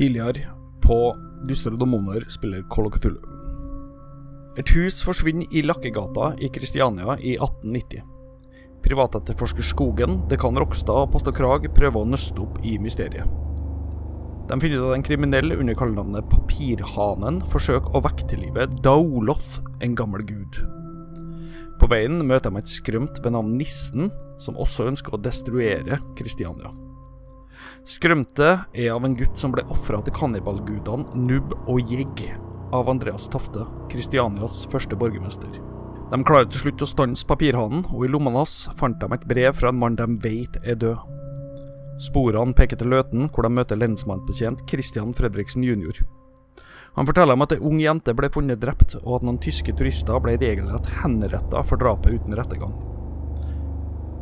Tidligere på Duster og demoner spiller Call of Cthulhu. Et hus forsvinner i Lakkegata i Kristiania i 1890. Privatetterforsker Skogen, dekan Rokstad og pastor Krag prøver å nøste opp i mysteriet. De finner ut at en kriminell under kallenavnet Papirhanen forsøker å vekke til live Daoloth, en gammel gud. På veien møter de et skrømt ved navn Nissen, som også ønsker å destruere Kristiania. Skrømte er av en gutt som ble ofra til kannibalgudene Nubb og Jegg av Andreas Tofte, Kristianias første borgermester. De klarer til slutt å stanse papirhanen, og i lommene hans fant de et brev fra en mann de vet er død. Sporene peker til Løten, hvor de møter lensmannsbetjent Christian Fredriksen jr. Han forteller om at ei ung jente ble funnet drept, og at noen tyske turister ble regelrett henretta for drapet uten rettergang.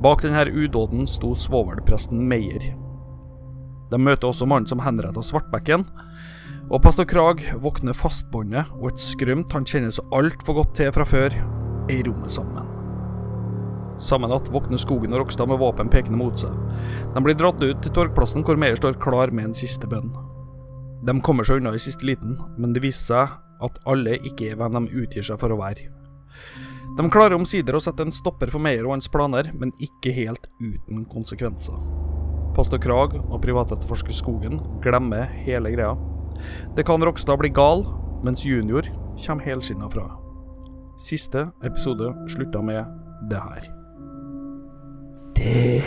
Bak denne udåden sto svovelpresten Meyer. De møter også mannen som henretta Svartbekken, og pastor Krag våkner fastbåndet, og et skrømt han kjenner så altfor godt til fra før, er i rommet sammen. Samme natt våkner Skogen og Rokstad med våpen pekende mot seg. De blir dratt ut til torgplassen hvor Meyer står klar med en siste bønn. De kommer seg unna i siste liten, men det viser seg at alle ikke er hvem de utgir seg for å være. De klarer omsider å sette en stopper for Meyer og hans planer, men ikke helt uten konsekvenser. Pastor Krag og privatetterforsker Skogen glemmer hele greia. Det kan Rokstad bli gal, mens junior kommer helskinna fra. Siste episode slutta med det her. Det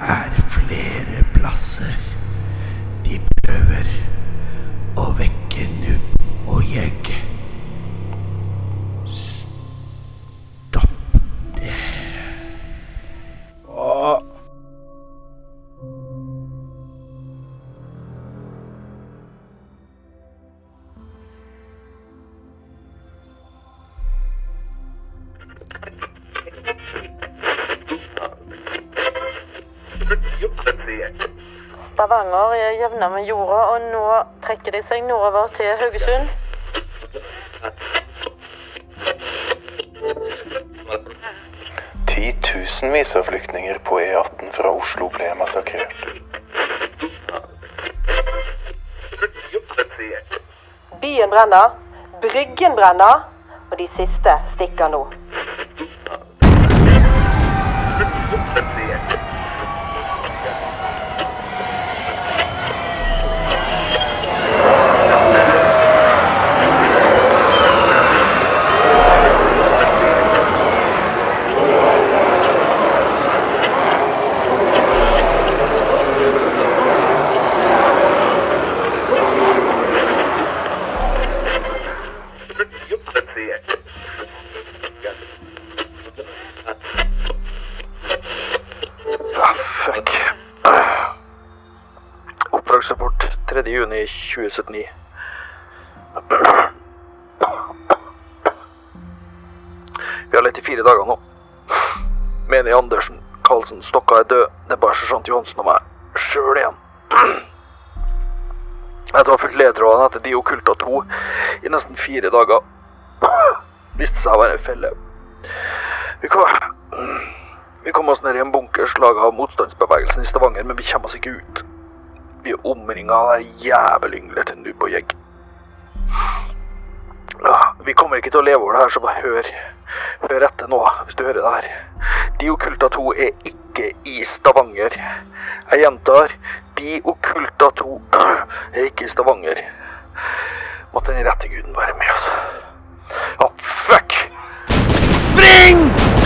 er flere plasser. De prøver å vekke nubb og jegg. Jevna med jorda, og nå trekker de seg nordover til Haugesund. Titusenvis av flyktninger på E18 fra Oslo ble massakrert. Byen brenner, Bryggen brenner, og de siste stikker nå. 1979. Vi har lett i fire dager nå. Meni Andersen, Karlsen, Stokka er død. Det er bare sersjant Johansen og meg sjøl igjen. Jeg har fulgt ledtrådene etter de okkulte to i nesten fire dager, viste seg å være en felle. Vi kom, vi kom oss ned i en bunker slaga av motstandsbevegelsen i Stavanger, men vi kommer oss ikke ut. Er omringa av jævelyngler til nubb og jegg. Vi kommer ikke til å leve over det her, så bare hør. Hør etter nå, hvis du hører det her. De okkulta to er ikke i Stavanger. Jeg gjentar, De okkulta to er ikke i Stavanger. Måtte den rette guden være med oss. Ja, fuck! Spring!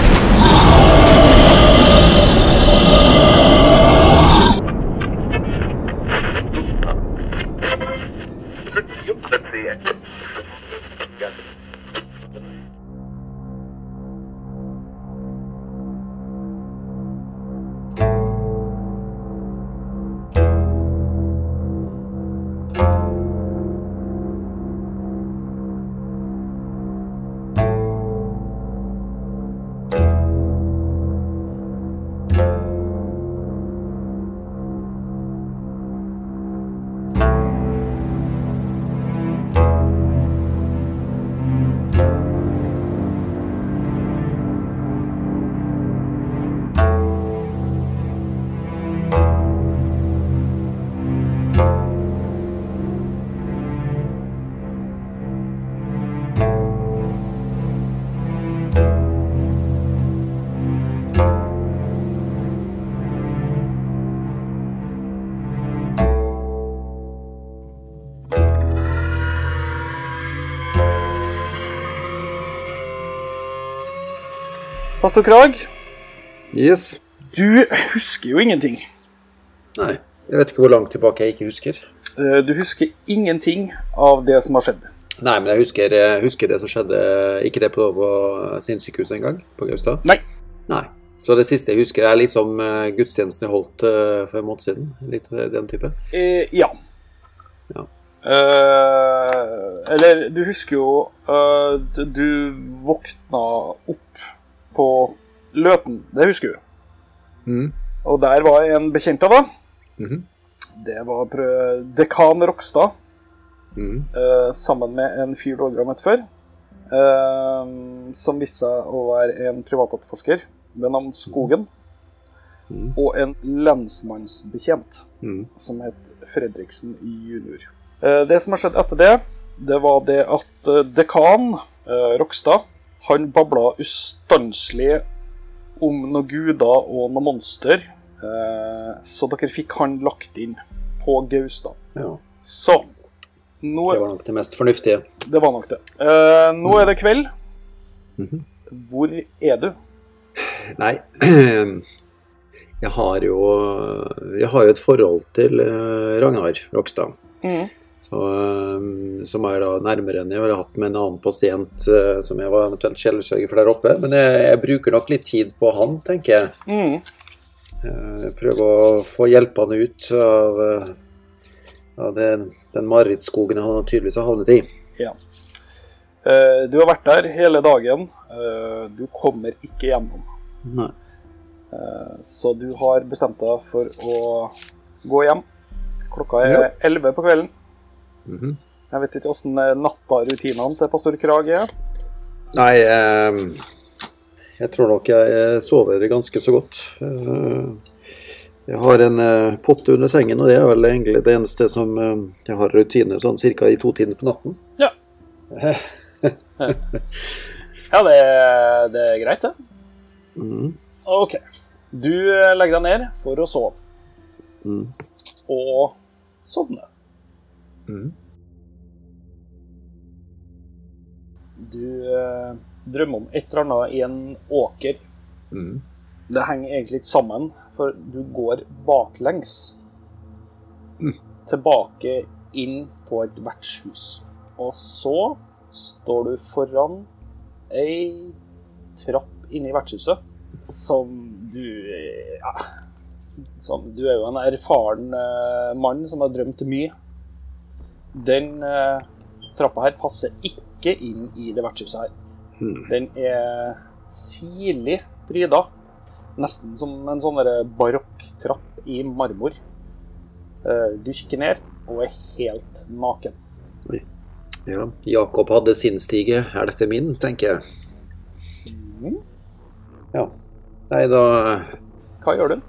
Pastor Krag, Yes. du husker jo ingenting. Nei. Jeg vet ikke hvor langt tilbake jeg ikke husker. Eh, Du husker ingenting av det som har skjedd. Nei, men jeg husker, jeg husker det som skjedde Ikke det på, på sinnssykehuset en gang? På Gaustad? Nei. Nei. Så det siste jeg husker, er liksom eh, gudstjenesten jeg holdt eh, for en måned siden. Litt den type. Eh, ja. Ja. Eh, eller du husker jo uh, Du våkna opp på Løten, det husker du. Mm. Og der var en bekjent av deg. Mhm. Det var dekan Rokstad, Mm. eh, sammen med en fyr du aldri har møtt før. eh, som viste seg å være en privatetterforsker ved navn Skogen. Mm. Og en lensmannsbetjent mm. som het Fredriksen junior. Eh, Det som har skjedd etter det, det var det at dekan Rokstad han babla ustanselig om noen guder og noen monster. eh, Så dere fikk han lagt inn på Gaustad. Ja. Så nå Det var nok det mest fornuftige. Det var nok det. Eh, nå er det kveld. Mhm. Hvor er du? Nei, jeg har jo Jeg har jo et forhold til eh, Ragnar Rokstad. Så, eh, som er da nærmere enn jeg ville hatt med en annen pasient eh, som jeg var eventuelt kjellersørger for der oppe. Men jeg, jeg bruker nok litt tid på han, tenker jeg. Mm. Eh, prøver å få hjelpe han ut av, av den, den marerittskogen han tydeligvis har havnet i. Ja. Du har vært der hele dagen. Du kommer ikke gjennom. Nei. Så du har bestemt deg for å gå hjem. Klokka er 11 på kvelden. Mhm. Jeg vet ikke åssen natta-rutinene til pastor Krag er. Nei, eh, jeg tror nok jeg sover ganske så godt. Eh, jeg har en eh, potte under sengen, og det er vel egentlig det eneste som eh, jeg har rutine sånn ca. i to tider på natten. Ja. Ja, det, det er greit, det. Mm. OK. Du eh, legger deg ned for å sove. Mm. Og sovne. Mhm. Du eh, drømmer om et eller annet i en åker. Mm. Det henger egentlig litt sammen, for du går baklengs. Mm. Tilbake inn på et vertshus. Og så står du foran ei trapp inne i vertshuset som du eh, Ja. Som, du er jo en erfaren eh, mann som har drømt mye. Den eh, trappa her passer ikke inn i det vertshuset her. Hmm. Den er sirlig pryda. Nesten som en sånn barokktrapp i marmor. Eh, Du kikker ned og er helt naken. Ja, Jakob hadde sin stige. Er dette min, tenker jeg. Mm. Ja. Nei, da Hva gjør du?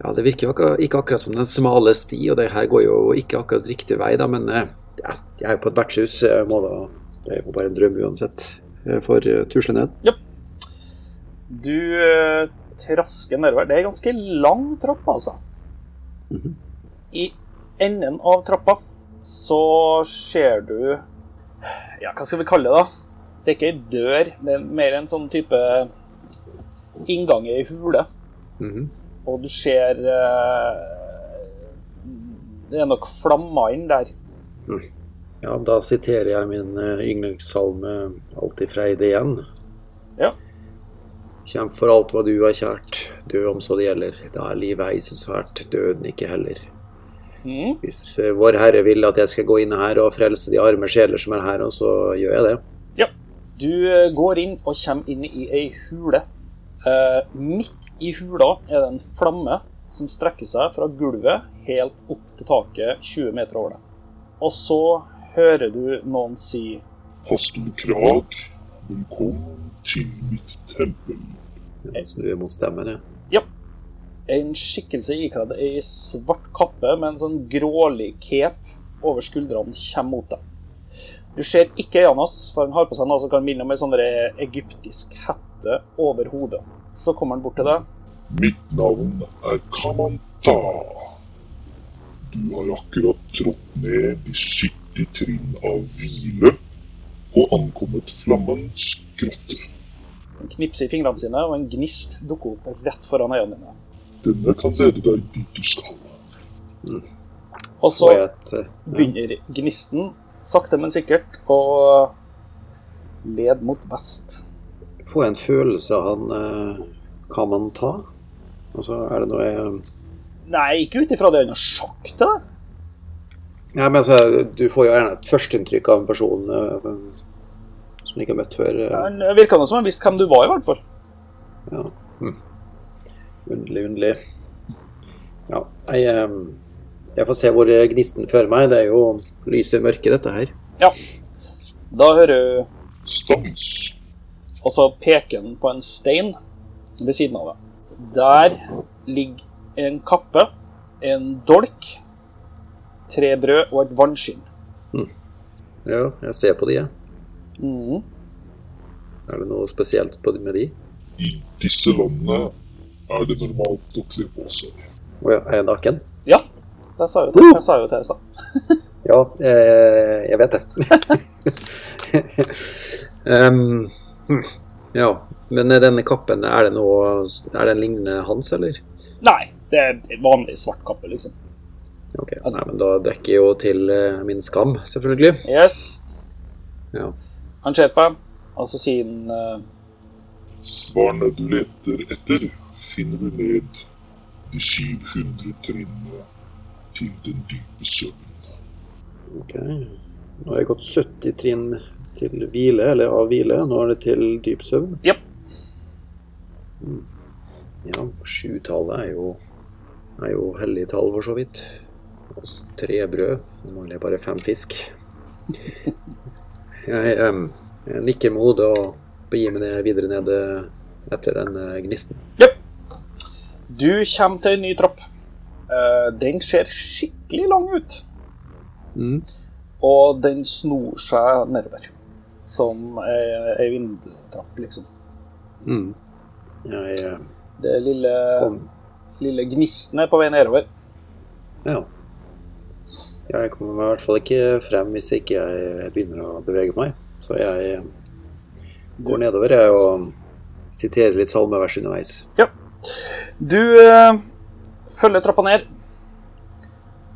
Ja, det virker jo ikke akkurat som den smale sti, og det her går jo ikke akkurat riktig vei, da, men eh, ja, jeg er jo på et vertshus. Må da, det er jo bare en drøm uansett. Jeg får eh, tusle ned. Du eh, trasker nedover. Det er ganske lang trapp, altså. Mhm. I enden av trappa så ser du Ja, hva skal vi kalle det, da? Det er ikke ei dør, det er mer en sånn type inngang i ei hule. Mhm. Og du ser eh, Det er nok flammer inn der. Ja, da siterer jeg min uh, yndlingssalme 'Alltid freide' igjen. Ja. Kjemp for alt hva du har kjært, dø om så det gjelder. Da er livet ei så svært, døden ikke heller. Mm. Hvis eh, Vår Herre vil at jeg skal gå inn her og frelse de arme sjeler som er her, og så gjør jeg det. Ja. Du eh, går inn og kommer inn i ei hule. Eh, midt i hula er det en flamme som strekker seg fra gulvet helt opp til taket 20 meter over deg. Og så hører du noen si Pastor Krag, velkommen til mitt tempel. Jeg snur mot stemmen, jeg. en skikkelse ikledd ei svart kappe med en sånn grålig cape over skuldrene kommer mot deg. Du ser ikke øynene hans, for han har på seg noe som kan minne om ei sånn egyptisk hette over hodet. Så kommer han bort til deg. Mitt navn er Kamanta. Du har akkurat trådt ned de 70 trinn av hvile og ankommet flammens grotte. Han knipser i fingrene sine, og en gnist dukker opp rett foran øynene dine. Denne kan lede deg dit du skal. Og så eh, begynner gnisten sakte, men sikkert å lede mot vest. Får jeg en følelse av han eh, Kan man ta? Altså, er det noe jeg Nei, ikke ut ifra det er noe sjokk til deg. Ja, men altså, du får jo gjerne et førsteinntrykk av en person eh, som du ikke har møtt før. eh. Han virka som han visste hvem du var, i hvert fall. Ja. Hm. Underlig, underlig. Ja, jeg, eh, jeg får se hvor gnisten fører meg. Det er jo lyset i mørket, dette her. Ja. Da hører du Stans. Og så peker han på en stein ved siden av det. Der ligger en kappe, en dolk, tre brød og et vannskinn. Ja, jeg ser på de, jeg. Mm. Er det noe spesielt på, med de? I disse landene er det normalt å kle på seg. Å ja, er jeg naken? Ja, det sa jeg jo til, deg i stad. Ja, eh, jeg vet det. Em, hm, ja, men denne kappen, er det noe Er den lignende hans, eller? Nei, det er en vanlig svart kappe, liksom. Ok, Nei, men da dekker jo til eh, min skam, selvfølgelig. Yes. Ja. Han ser på deg, og så sier han uh... Svarene du leter etter, finner du ned de 700 trinnene til den dype søvnen. Ok. Nå har jeg gått 70 trinn til hvile, eller av hvile. Nå er det til dyp søvn. Ja. Mm. Ja, sjutallet er jo er jo hellig tall, for så vidt. Oss tre brød. Nå mangler bare fem fisk. Jeg, em, jeg nikker med hodet og begir meg ned- videre ned eh, etter den gnisten. Ja. Du kommer til en ny trapp. Eh, den ser skikkelig lang ut. Mm. Og den snor seg nedover. Som ei vindtrapp, liksom. Mm. Jeg eh, Det lille, kom lille gnisten er på vei nedover. Ja. Ja, Jeg kommer meg i hvert fall ikke frem hvis ikke jeg begynner å bevege meg. Så jeg går nedover jeg og siterer litt salmevers underveis. Ja. Du øh, følger trappa ned.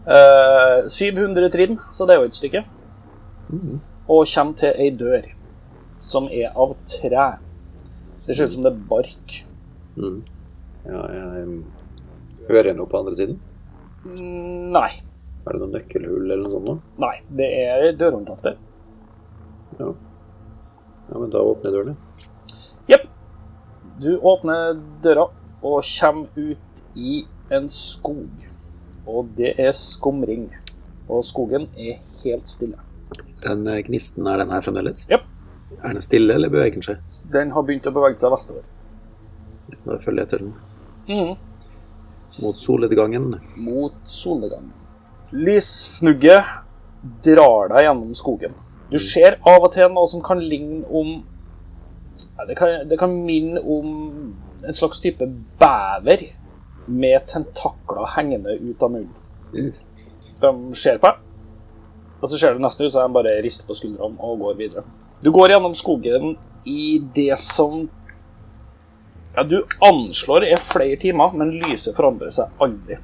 Uh, 700 trinn, så det er jo et stykke. Mhm. Og kommer til ei dør som er av tre. Det ser ut som det er bark. Mm. Ja, jeg um, hører noe på andre siden. Mm, Nei. Er det noe nøkkelhull eller noe sånt? nå? Nei, det er dørhåndtak. Ja. ja, men da åpner jeg dørene. Jepp. Du åpner døra og kommer ut i en skog. Og det er skumring. Og skogen er helt stille. Den eh, gnisten, er den her fremdeles? Yep. Er den stille, eller beveger den seg? Den har begynt å bevege seg vestover. Da følger jeg etter den. Mm. Mot solnedgangen. Mot solnedgangen. Lysfnugget drar deg gjennom skogen. Du ser av og til noe som kan ligne om ja, det, kan, det kan minne om en slags type bever med tentakler hengende ut av munnen. De ser på deg, og så ser du nesten ut som de bare rister på skuldrene og går videre. Du går gjennom skogen i det som ja, du anslår er flere timer, men lyset forandrer seg aldri.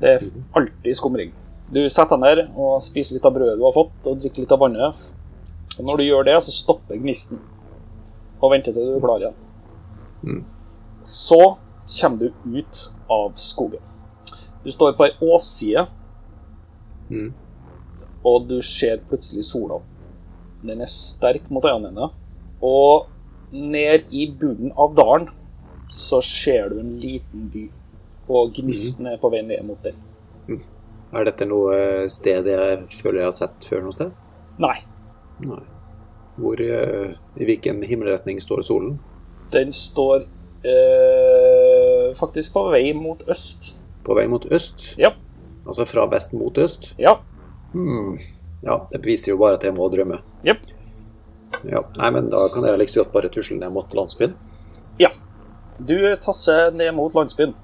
Det er alltid skumring. Du setter deg ned og spiser litt av brødet du har fått, og drikker litt av vannet. Og når du gjør det, så stopper gnisten. Og venter til du er klar igjen. Mm. Så kommer du ut av skogen. Du står på ei åsside, Mm. Og du ser plutselig sola. Den er sterk mot øynene dine. Og ned i bunnen av dalen så ser du en liten by. Og gnisten er på vei ned mot den. Er dette noe eh, sted jeg føler jeg har sett før noe sted? Nei, Nei. Hvor, eh, I hvilken himmelretning står solen? den står eh, faktisk på vei mot øst. På vei mot øst? Ja. Altså fra vest mot øst? Ja. Hmm. Ja, det beviser jo bare at jeg må drømme. Yep. Ja, Nei, men da kan jeg like så godt bare tusle ned mot landsbyen. Ja. Du tasser ned mot landsbyen.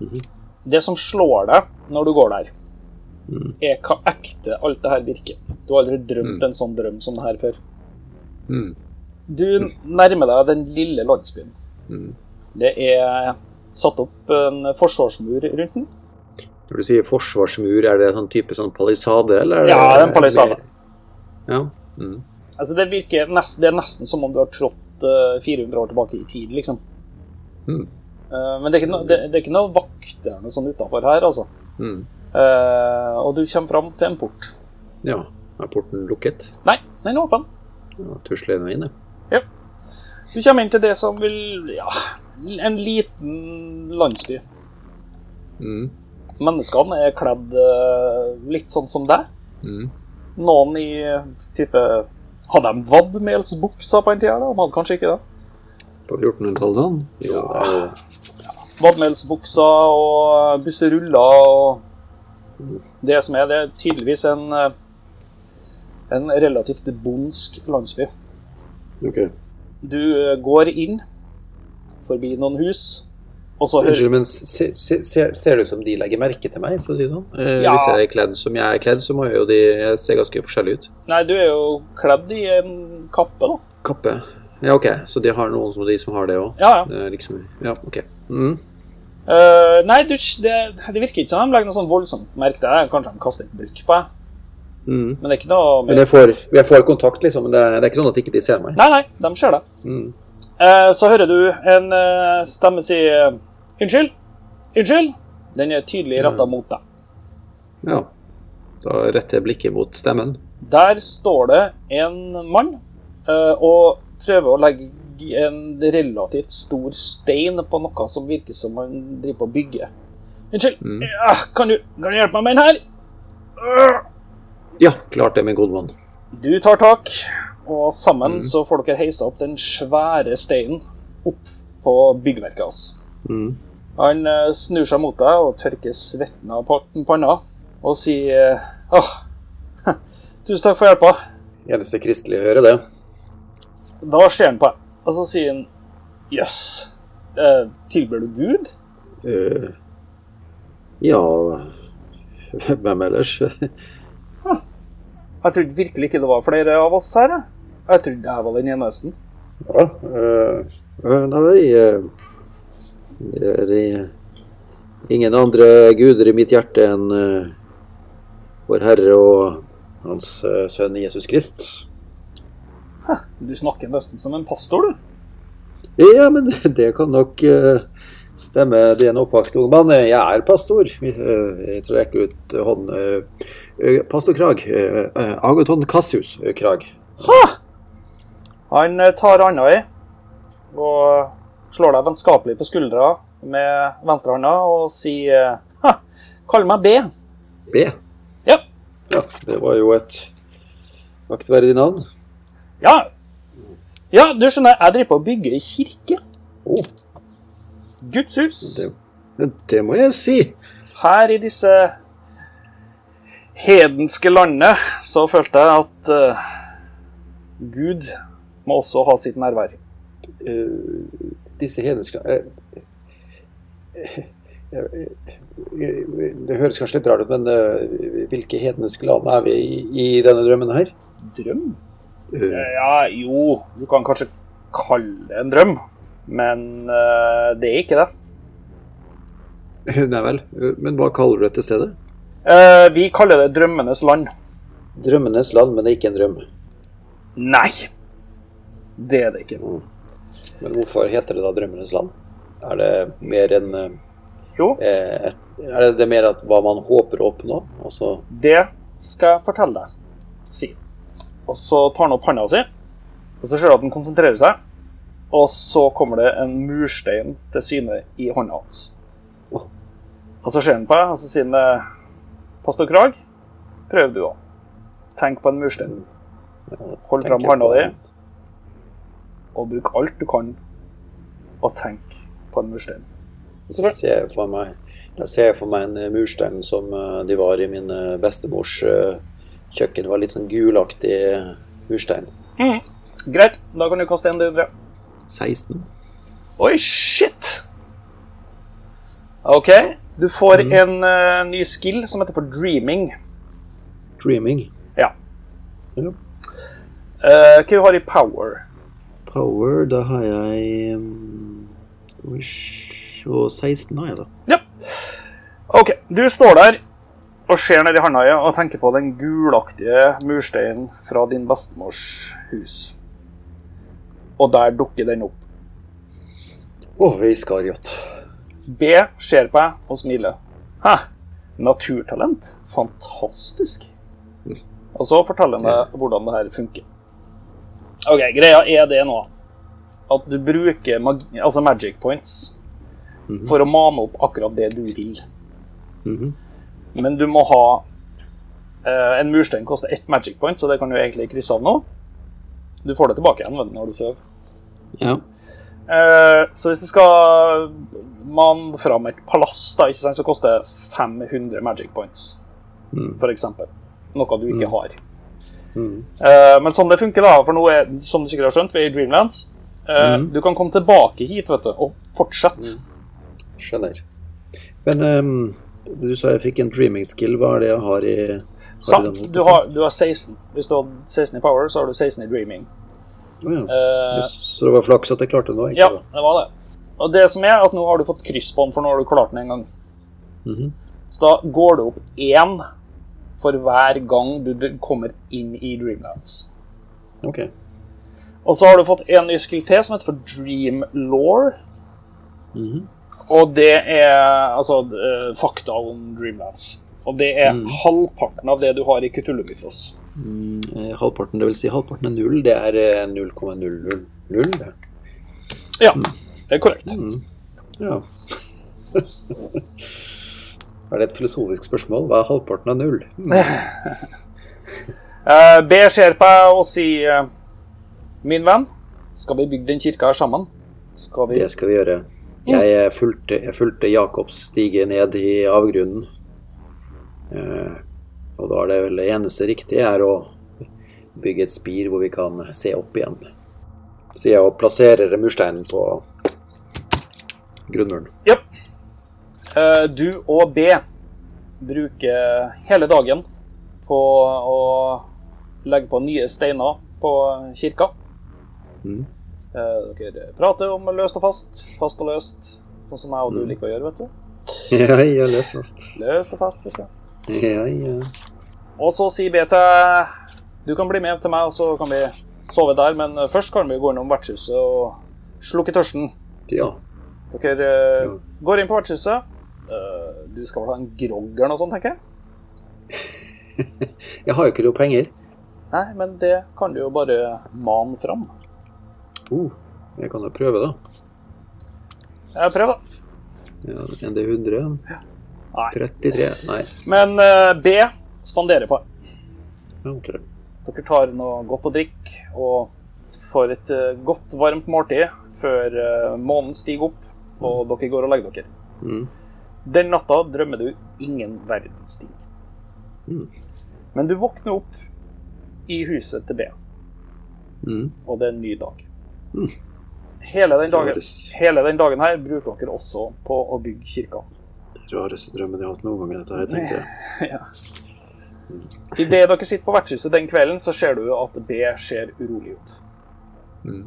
Mhm. Det som slår deg når du går der, mm. er hva ekte alt det her virker. Du har aldri drømt Mm. en sånn drøm som det her før. Hmm. Du nærmer deg den lille landsbyen. Mm. Det er satt opp en forsvarsmur rundt den. Når du sier forsvarsmur, er det sånn type sånn palisade, eller? er Ja, det er en palisade. Ja. Mm. Altså, det virker nest, Det er nesten som om du har trådt uh, 400 år tilbake i tid, liksom. Mm. Uh, men det er ikke, no, det, det er ikke noe vakter noe sånn utafor her, altså. Mm. Uh, og du kommer fram til en port. Ja. Er porten lukket? Nei, den er åpen. Ja, Tusler den inn, Ja. Du kommer inn til det som vil Ja, en liten landsby. mm. Menneskene er kledd eh, litt sånn som deg. Mm. Noen i eh, type Hadde de vadmelsbukser på en tid? De hadde kanskje ikke det. På 1400-tallet sånn? Jo, det er jo Vadmelsbukser og busseruller og det som er. Det er tydeligvis en, eh, en relativt bondsk landsby. Ok. Du eh, går inn forbi noen hus, så Unnskyld, men ser, ser, ser det ut som de legger merke til meg, for å si det sånn? Eh, Ja. Hvis jeg er kledd som jeg er kledd, så må jo de se ganske forskjellige ut. Nei, du er jo kledd i en kappe, da. Kappe. Ja, ok. Så de har noen som de som har det òg? Ja, ja. Liksom Ja, ok. Mm. Uh, nei, du, det, det virker ikke som de legger noe sånn voldsomt merke til deg. Kanskje de kaster et blikk på deg. Mm. Men det er ikke noe Men jeg får, jeg får kontakt, liksom. Men det det er ikke sånn at ikke de ser meg. Nei, nei, de ser deg. Mm. Uh, så hører du en uh, stemme si Unnskyld? Unnskyld? Den er tydelig retta mot deg. Ja. Da retter jeg blikket mot stemmen. Der står det en mann eh, og prøver å legge en relativt stor stein på noe som virker som han driver på å bygge. Unnskyld, Mm. ja, kan, du, kan du hjelpe meg med den her? Ja, klart det, min gode mann. Du tar tak, og sammen Mm. så får dere heisa opp den svære steinen opp på byggverket hans. Mm. Han eh, snur seg mot deg og tørker svetten av panna og sier Åh, tusen takk for hjelpa. Eneste kristelige å gjøre det. Da ser han på deg, og så sier han Jøss, eh, tilber du Gud? Uh, ja Hvem ellers? Jeg trodde virkelig ikke det var flere av oss her. jeg. Trodde jeg var den eneste. Ja, uh, nei, øh, det er ingen andre guder i mitt hjerte enn øh, vår Herre og Hans øh, Sønn Jesus Krist. Du snakker nesten som en pastor, du. Ja, men det kan nok øh, stemme, det er en oppvakt ung mann. Jeg er pastor. Jeg trekker ut øh, Pastor Krag. Agaton Cassius Krag. Krag. Han eh, tar anda i og slår deg vennskapelig på skuldra med venstrehånda og sier Kall meg B. B. Ja. Ja, det var jo et aktverdig navn. Ja. ja, du skjønner, jeg driver på å bygge ei kirke. Oh, Guds hus. det, det må jeg si. Her i disse hedenske landene så følte jeg at uh, Gud må også ha sitt nærvær. Eh, disse hedenske eh, Det høres kanskje litt rart ut, men eh, hvilke hedenske land er vi i, i denne drømmen her? Drøm? Eh, Ja, jo, du kan kanskje kalle det en drøm, men det er ikke det. Nei vel. Men hva kaller du dette stedet? Eh, vi kaller det drømmenes land. Drømmenes land, men det er ikke en drøm. Nei, det er det ikke. Men hvorfor heter det da Drømmenes land? Er det mer enn eh, Jo, eh, Er det, det mer at hva man håper å oppnå? Også det skal jeg fortelle deg, si. Og så tar han opp handa si, og så ser du at han konsentrerer seg. Og så kommer det en murstein til syne i hånda hans. Og så ser han på deg, og så sier han eh, Pastor Krag, prøv du òg. Tenk på en murstein. Hold fram hånda di, og bruk alt du kan, og tenk på en murstein. Jeg ser for meg, jeg ser for meg en eh, murstein som eh, de var i min eh, bestemors kjøkken. Det var litt sånn gulaktig murstein. Mm. Greit, da kan du kaste en D3. 16. Oi, shit! OK. Du får en uh, ny skill som heter for dreaming. Dreaming. Ja. Ja. Uh, hva du har i power? Power, da har jeg um, Skal vi se 16 har jeg, da. Ja. OK. Du står der og ser ned i handa og tenker på den gulaktige mursteinen fra din bestemors hus. Og der dukker den opp. Å, Iskariot. B ser på deg og smiler. Hæ? Naturtalent? Fantastisk. Og så forteller han deg hvordan det her funker. Ok, Greia er det nå at du bruker mag altså magic points for å mane opp akkurat det du vil. Mhm. Men du må ha eh, En murstein koster ett magic point, så det kan du egentlig krysse av nå. Du får det tilbake igjen når du sover. Ja. Eh, så hvis du skal mane fram et palass, da, ikke sant, så koster det 500 magic points, Mm. eksempel. Noe du ikke har. Mm. Uh, men sånn det funker, da, for nå er, som du sikkert har skjønt, vi er i Dreamlands. Uh, mm. Du kan komme tilbake hit vet du, og fortsette. Skjønner. Men um, du sa jeg fikk en dreaming skill. Hva er det jeg har i, har? Du har, du har 16. Hvis du har 16 i power, så har du 16 i dreaming. Oh, ja. uh, Så det var flaks at jeg klarte det nå? ja, da? det var det. Og det som er, at nå har du fått kryssbånd, for nå har du klart den en gang. Mhm. Så da går det opp én for hver gang du kommer inn i Dreamlands. Ok. Og så har du fått en ny skill til som heter for Dream Law. Mhm. Og det er altså eh, fakta om Dreamlands. Og det er Mm. halvparten av det du har i Cthulhu-mythos. Mm, eh, halvparten, det vil si halvparten er null. Det er eh, 0,000. det. Ja, det er korrekt. Mm. Ja. er det et filosofisk spørsmål? Hva er halvparten av null? Mm. B ser på deg og sier eh, Min venn, skal vi bygge den kirka her sammen? Skal vi Det skal vi gjøre. Jeg eh, fulgte, jeg fulgte Jakobs stige ned i avgrunnen. Uh, og da er det vel det eneste riktige er å bygge et spir hvor vi kan se opp igjen. Så jeg plasserer mursteinen på grunnmuren. Ja. Eh, du og B bruker hele dagen på å legge på nye steiner på kirka. Mm. Eh, dere prater om løst og fast, fast og løst, sånn som jeg og du Mm. liker å gjøre, vet du. Ja, ja, løs fast. Løst og fast, du. Ja, ja. Og så sier B til Du kan bli med til meg, og så kan vi sove der, men først kan vi gå innom vertshuset og slukke tørsten. Ja. Dere ja. går inn på vertshuset. Eh, du skal vel ha en grogg eller noe sånt, tenker jeg? Jeg har jo ikke noe penger. Nei, men det kan du jo bare mane fram. Uh, jeg kan jo prøve, da. Jeg prøver, da. Ja, en D100. Nei. 33. Nei. Men uh, B spanderer på. Ok. Dere tar noe godt å drikke og får et uh, godt, varmt måltid før månen stiger opp og dere går og legger dere. Mm. Den natta drømmer du ingen verdens ting. Mm. Men du våkner opp i huset til B, Mm. og det er en ny dag. Mm. Hele, den dagen, hele den dagen her bruker dere også på å bygge kirka. Rareste drømmen jeg har hatt noen gang. Dette her, tenkte jeg. ja. Idet dere sitter på vertshuset den kvelden, så ser du at B ser urolig ut. Mm.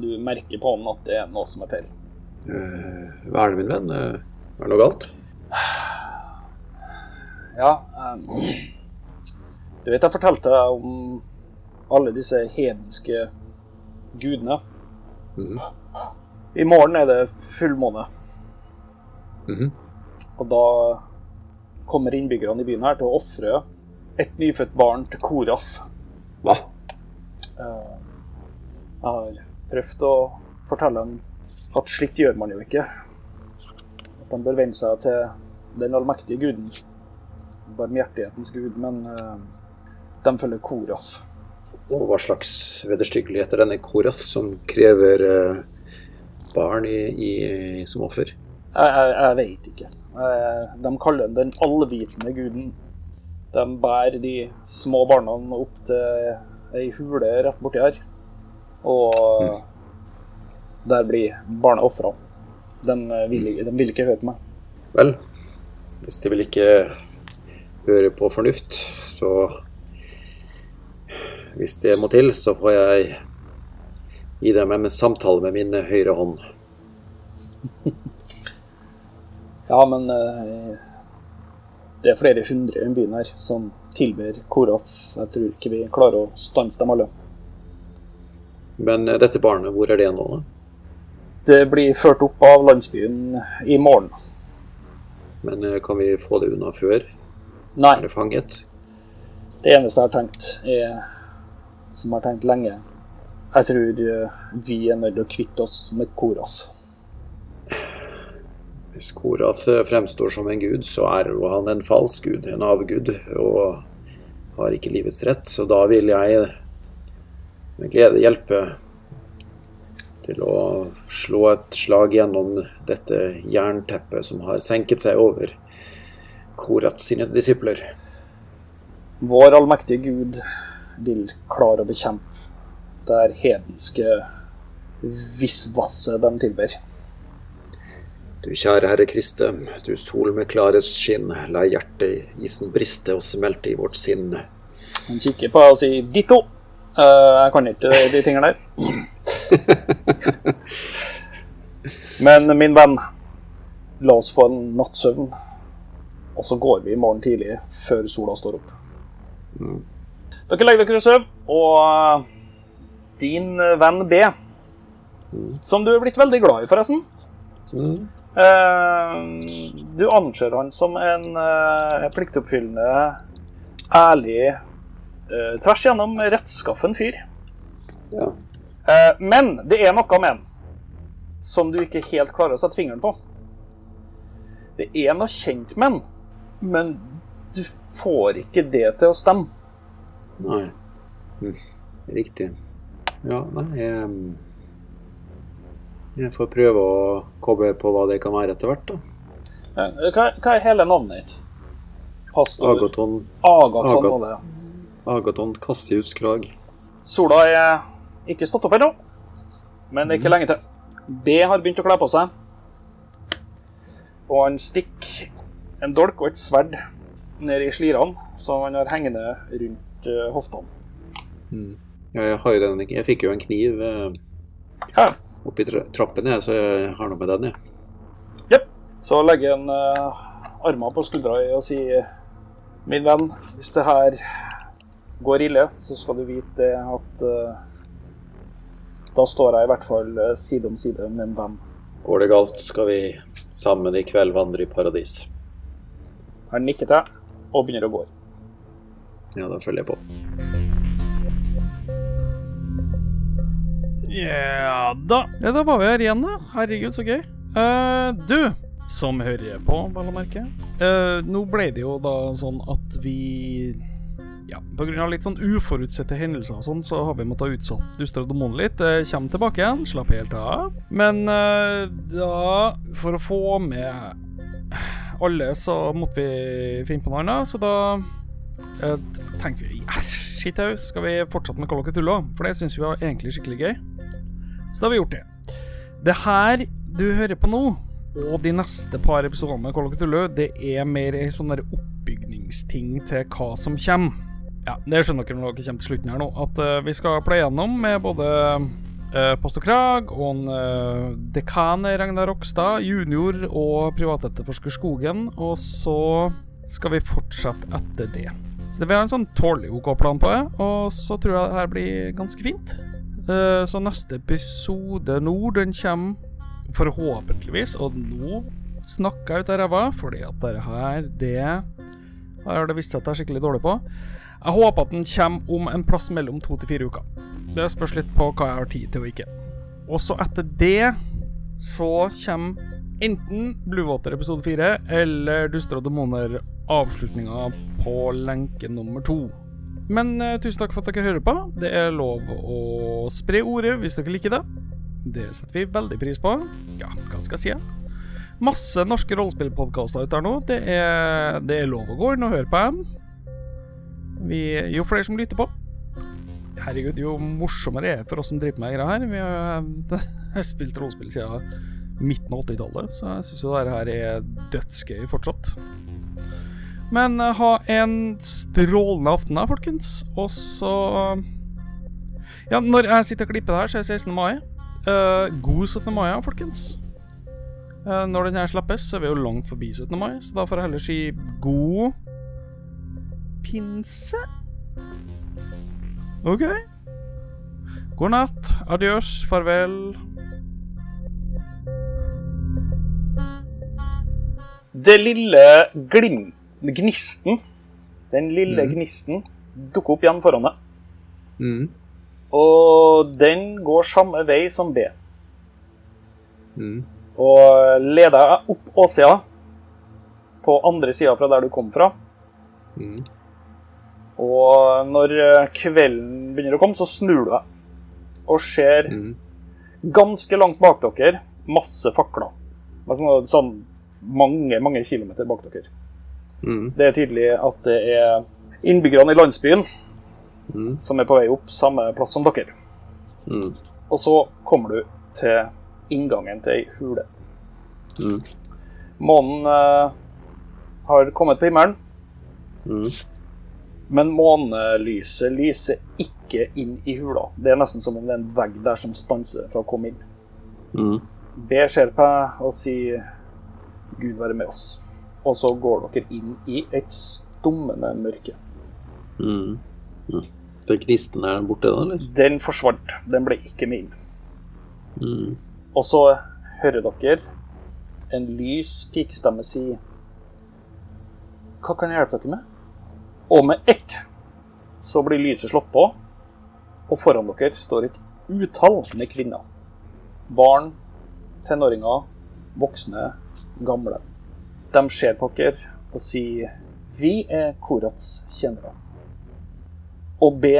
Du merker på han at det er noe som er feil. Uh, det, min venn? uh, er det noe galt? Ja um, Du vet jeg fortalte deg om alle disse hedenske gudene. Mhm. I morgen er det fullmåne, Mhm. og da kommer innbyggerne i byen her til å ofre et nyfødt barn til Koraf. Hva? Eh, Jeg har prøvd å fortelle dem at slikt gjør man jo ikke. De bør venne seg til den allmektige guden. Barmhjertighetens gud, men eh, de følger Koraf. Og hva slags vederstyggelighet er denne Korath som krever eh, barn i, i, som offer? Jeg, jeg, jeg vet ikke. Eh, De kaller den den allvitende guden. De bærer de små barna opp til ei hule rett borti her. Og der blir barna ofra. De, eh, vil de vil ikke høre på meg. Vel, hvis de vil ikke høre på fornuft, så Hvis det må til, så får jeg gi dem en samtale med min høyre hånd. Ja, men eh, det er flere hundre i byen her som tilber Koraf. Jeg tror ikke vi klarer å stanse dem alle. Men eh, dette barnet, hvor er det nå? Det blir ført opp av landsbyen i morgen. Men eh, kan vi få det unna før? Nei, Er det fanget? det eneste jeg har tenkt, er som jeg har tenkt lenge Jeg tror eh, vi er nødt til å kvitte oss med Korath. Hvis Korath eh, fremstår som en gud, så er jo han en falsk gud, en avgud, og har ikke livets rett. Så da vil jeg med glede hjelpe til å slå et slag gjennom dette jernteppet som har senket seg over Korats sine disipler. Vår allmektige Gud vil klare å bekjempe det hedenske visvasset de tilber. Du kjære Herre Kriste, du sol med Klares skinn, la hjertet isen briste og smelte i vårt sinn. Han kikker på deg og sier 'ditto'. Uh, jeg kan ikke de tingene der. Men min venn, la oss få en nattsøvn. Og så går vi i morgen tidlig, før sola står opp. Dere legger dere og sover, og eh, din venn B, som du er blitt veldig glad i, forresten Mm. Eh, du anser han som en eh, pliktoppfyllende, ærlig, eh, tvers igjennom rettskaffen fyr. Ja. Eh, men det er noe med den som du ikke helt klarer å sette fingeren på. Det er noe kjent med den, men du får ikke det til å stemme. Nei. Riktig. Ja, nei jeg, jeg får prøve å koble på hva det kan være etter hvert, da. Eh, Hva, hva er hele navnet ditt? Pastor Agaton, Agaton. Agaton. Agaton Cassius Krag. Sola er ikke stått opp ennå, men det er ikke lenge til. B har begynt å kle på seg. Og han stikker en dolk og et sverd ned i slirene som han har hengende rundt eh, hoftene. Mm. Jeg, har jo den, jeg fikk jo en kniv eh, Ja. oppi trappene, trappen, så jeg har noe med den, jeg. Jepp. Så legger han eh, armene på skuldra og sier Min venn, hvis det her går ille, så skal du vite at eh, da står jeg i hvert fall eh, side om side med en venn. Går det galt, skal vi sammen i kveld vandre i paradis. Han nikker til og begynner å gå. Ja, da følger jeg på. Ja da. Ja, da var vi her igjen, da. Herregud, så gøy. Uh, du, som hører på, vel å merke. Uh, nå ble det jo da sånn at vi Ja, av litt sånn uforutsette hendelser og sånn, så har vi måttet utsatt Duster og demoner litt. Kjem kommer tilbake igjen, slapp helt av. Men eh, da, for å få med alle, så måtte vi finne på noe annet, så da eh, tenkte vi au, skal vi fortsette med Call of Cthulhu? For det syns vi var egentlig skikkelig gøy. Så da har vi gjort det. Det her du hører på nå, og de neste par episodene med Call of Cthulhu, det er mer en sånn oppbygningsting til hva som kommer. Ja, det skjønner dere når dere kommer til slutten her nå, at uh, vi skal pleie gjennom med både uh, Post og Krag og en uh, dekan Ragnar Rokstad, junior og privatetterforsker Skogen, og så skal vi fortsette etter det. Så det vil ha en sånn tålelig OK plan på det, og så tror jeg det her blir ganske fint. Så neste episode nå, den kommer forhåpentligvis, og nå snakker jeg ut av ræva, fordi at dette her, det har det vist seg at jeg er skikkelig dårlig på. Jeg håper at den kommer om en plass mellom to til fire uker. Det spørs litt på hva jeg har tid til og ikke. Og så etter det så kommer enten Bluewater episode fire eller Duster og demoner avslutninga på lenke nummer to. Men uh, tusen takk for at dere hører på. Det er lov å spre ordet hvis dere liker det. Det setter vi veldig pris på. Ja, hva skal jeg si? Masse norske rollespillpodkaster ute her nå. Det er, det er lov å gå inn og høre på dem. Vi, jo flere som lytter på, herregud, jo morsommere er det for oss som driver med greia her. Vi har, har spilt rollespill siden midten av 80-tallet, så jeg syns jo dette her er dødsgøy fortsatt. Men eh, ha en strålende aften da, folkens. Og så Ja, når jeg sitter og klipper det her, så er det 16. mai. Uh, god 17. mai, folkens. Uh, når den her slippes, så er vi jo langt forbi 17. mai, så da får jeg heller si god pinse. OK. God natt. Adjøs. Farvel. Det lille glim... Gnisten. Den lille mm. gnisten dukker opp igjen foran deg. Mm. Og den går samme vei som B. Mm. Og leder deg opp åssida på andre sida fra der du kom fra. Mm. Og når eh, kvelden begynner å komme, så snur du deg og ser Mm. ganske langt bak dere masse fakler. Altså, sånn mange, mange kilometer bak dere. Mm. Det er tydelig at det er innbyggerne i landsbyen Mm. som er på vei opp samme plass som dere. Mm. Og så kommer du til inngangen til ei hule. Mm. Månen eh, har kommet på himmelen, Mm. Men månelyset lyser ikke inn i hula. Det er nesten som om det er en vegg der som stanser fra å komme inn. Mm. Det ser på deg og sier 'Gud være med oss'. Og så går dere inn i et stummende mørke. Mm. Mm. Den gnisten er borte da, eller? Den forsvant. Den ble ikke med inn. Mm. Og så hører dere en lys pikestemme si Hva kan jeg hjelpe dere med? Og med ett så blir lyset slått på, og foran dere står et utall med kvinner. Barn, tenåringer, voksne, gamle. De ser på dere og sier Vi er Korats tjenere. Og B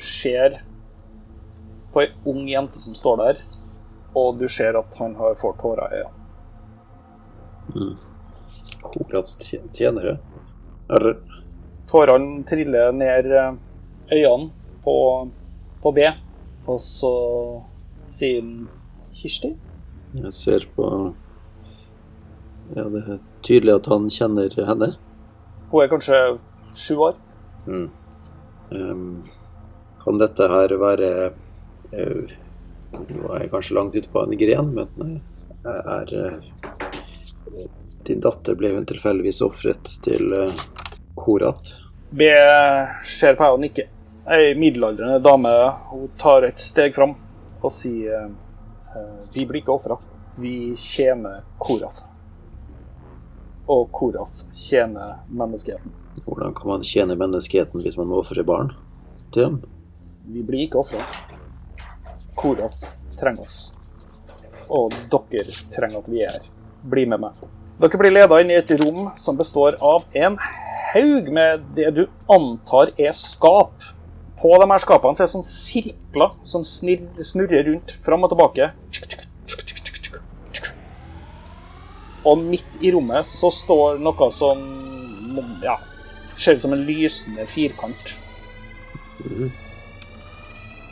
ser på ei ung jente som står der, og du ser at han har får tårer i øynene. Mm. Korats tjenere? tjenere? Eller Tårene triller ned eh, øynene på, på B, og så sier han Kirsti? Jeg ser på Ja, det er tydelig at han kjenner henne. Hun er kanskje sju år. Mm. Um, kan dette her være eh, Nå er jeg kanskje langt ute på en gren, men eh, er Din datter ble hun tilfeldigvis ofret til eh, Korath? B ser på deg og nikker. Ei middelaldrende dame hun tar et steg fram og sier eh, Vi blir ikke ofra. Vi tjener Korath. Og Korath tjener menneskeheten. Hvordan kan man tjene menneskeheten hvis man må ofre barn til dem? Vi blir ikke ofra. Korath trenger oss. Og dere trenger at vi er her. Bli med meg. Dere blir leda inn i et rom som består av en haug med det du antar er skap. På de her skapene så er det sånn sirkler som snurrer rundt fram og tilbake. Og midt i rommet så står noe som ja, ser ut som en lysende firkant.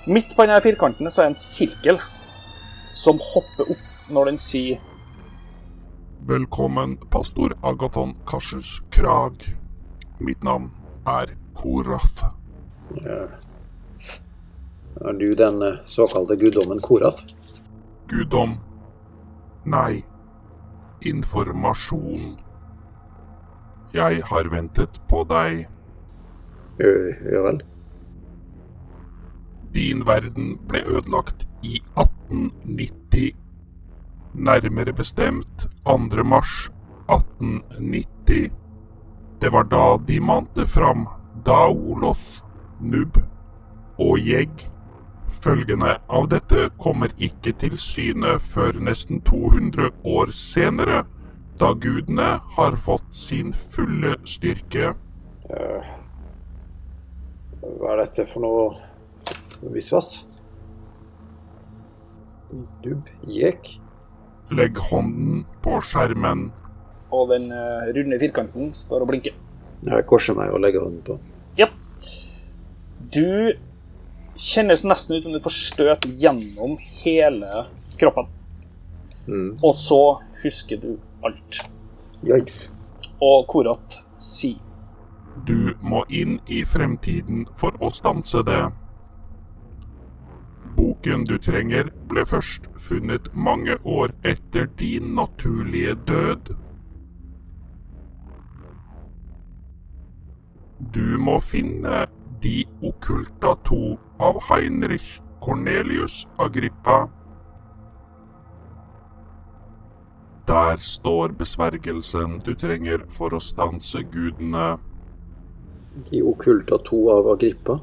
Midt på denne firkanten så er det en sirkel som hopper opp når den sier Velkommen, pastor Agaton Kassius Krag. Mitt navn er Korath. Ja. Er du den eh, såkalte guddommen Korath? Guddom. Nei. Informasjon. Jeg har ventet på deg. Ja vel. Din verden ble ødelagt i 1890. Nærmere bestemt 2. mars 1890. Det var da de mante fram Daoloth, Nubb og Jegg. Følgene av dette kommer ikke til syne før nesten 200 år senere, da gudene har fått sin fulle styrke. Eh, Hva er dette for noe visvas? Dubb? Jek? Legg hånden på skjermen. Og den eh, runde firkanten står og blinker. Jeg korser meg og legger hånden på. Ja. Du kjennes nesten ut som du får støt gjennom hele kroppen. Mm. Og så husker du alt. Yikes. Og Korat sier Du må inn i fremtiden for å stanse det. boken du trenger, ble først funnet mange år etter din naturlige død. Du må finne De okkulta to av Heinrich Cornelius Agrippa. Der står besvergelsen du trenger for å stanse gudene. De okkulta to av Agrippa.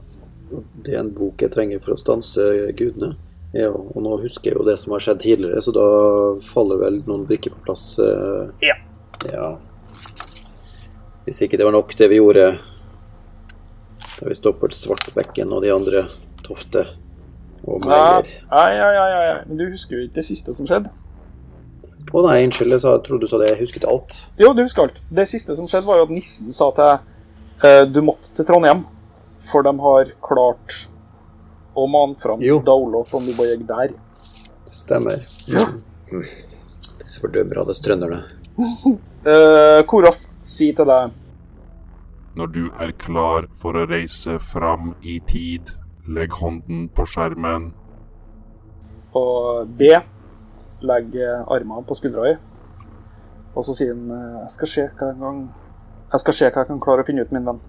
Det er en bok jeg trenger for å stanse gudene. Ja, og nå husker jeg jo det som har skjedd tidligere, så da faller vel noen brikker på plass. eh. Ja. ja. Hvis ikke det var nok det vi gjorde da vi stopper Svartbekken og de andre Tofte og Meyer. ja, ja, ja, ja. Men du husker jo ikke det siste som skjedde? Å nei, unnskyld, jeg trodde du sa det. Jeg husket alt. Jo, du husker alt. Det siste som skjedde, var jo at nissen sa til deg eh, du måtte til Trondheim, for de har klart å mane fram du og gikk der. Stemmer. Ja. Disse fordømmer alle strønderne. Uh, Koroth sier til deg Når du er klar for å reise fram i tid, legg hånden på skjermen. Og B legger armene på skuldra i. Og så sier han eh, jeg skal se hva en gang Jeg skal se hva jeg kan klare å finne ut, min venn.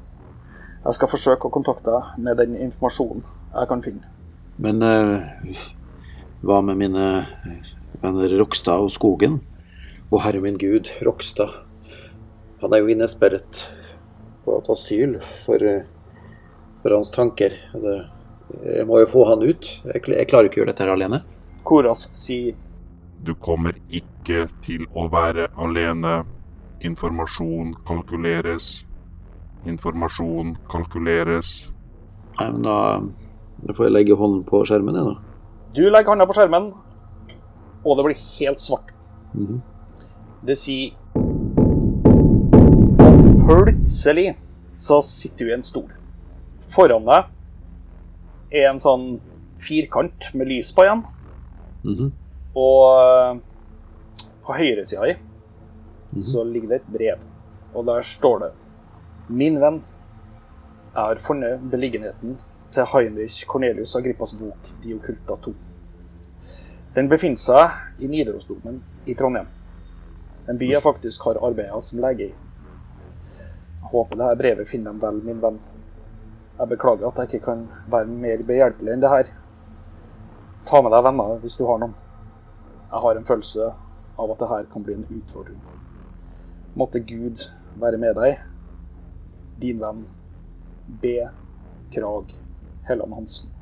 Jeg skal forsøke å kontakte deg med den informasjonen jeg kan finne. Men uh, hva med mine venner Rokstad og Skogen? Å herre min gud, Rokstad. Han er jo innesperret på et asyl for, eh, for hans tanker. Det, jeg må jo få han ut. Jeg, kl- jeg klarer ikke å gjøre dette her alene. Koras sier Du kommer ikke til å være alene. Informasjon kalkuleres. Informasjon kalkuleres. Nei, men da, da får jeg legge hånden på skjermen, jeg, da. Du legger hånda på skjermen, og det blir helt svart. Mhm. Det sier plutselig så sitter du i en stol. Foran deg er en sånn firkant med lys på igjen. Mhm. Og eh, på høyresida di så ligger det et brev, og der står det Min venn, jeg har funnet beliggenheten til Heinrich Cornelius Agrippas bok 'De okkulta 2'. Den befinner seg i Nidarosdomen i Trondheim. En by jeg faktisk har arbeida som lege i. Håper her brevet finner dem vel, min venn. Jeg beklager at jeg ikke kan være mer behjelpelig enn det her. Ta med deg venner hvis du har noen. Jeg har en følelse av at det her kan bli en utfordring. Måtte Gud være med deg. Din venn B. Krag Helland Hansen.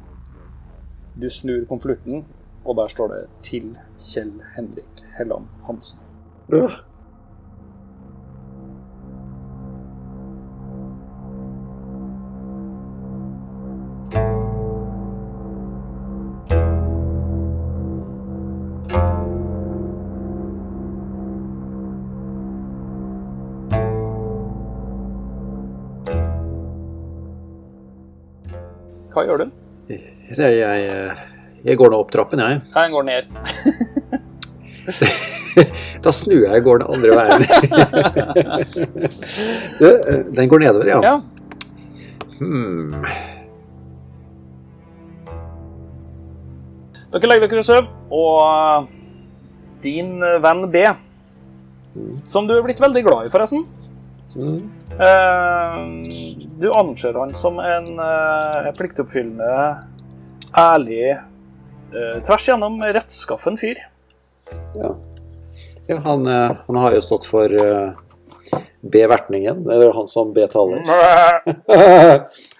Du snur konvolutten, og der står det 'Til Kjell Henrik Helland Hansen'. Hva Jeg, jeg, jeg går nå opp trappen, jeg. Jeg går ned. Da snur jeg og går den andre veien. du, den går nedover, ja. Ja. Hmm. Dere legger dere i søvn, og din venn B, som du er blitt veldig glad i, forresten Mm. eh, Du anser han som en eh, pliktoppfyllende, ærlig, eh, tvers igjennom rettskaffen fyr. Ja. ja han, eh, han har jo stått for eh, B-vertningen. Det er jo han som B-taler.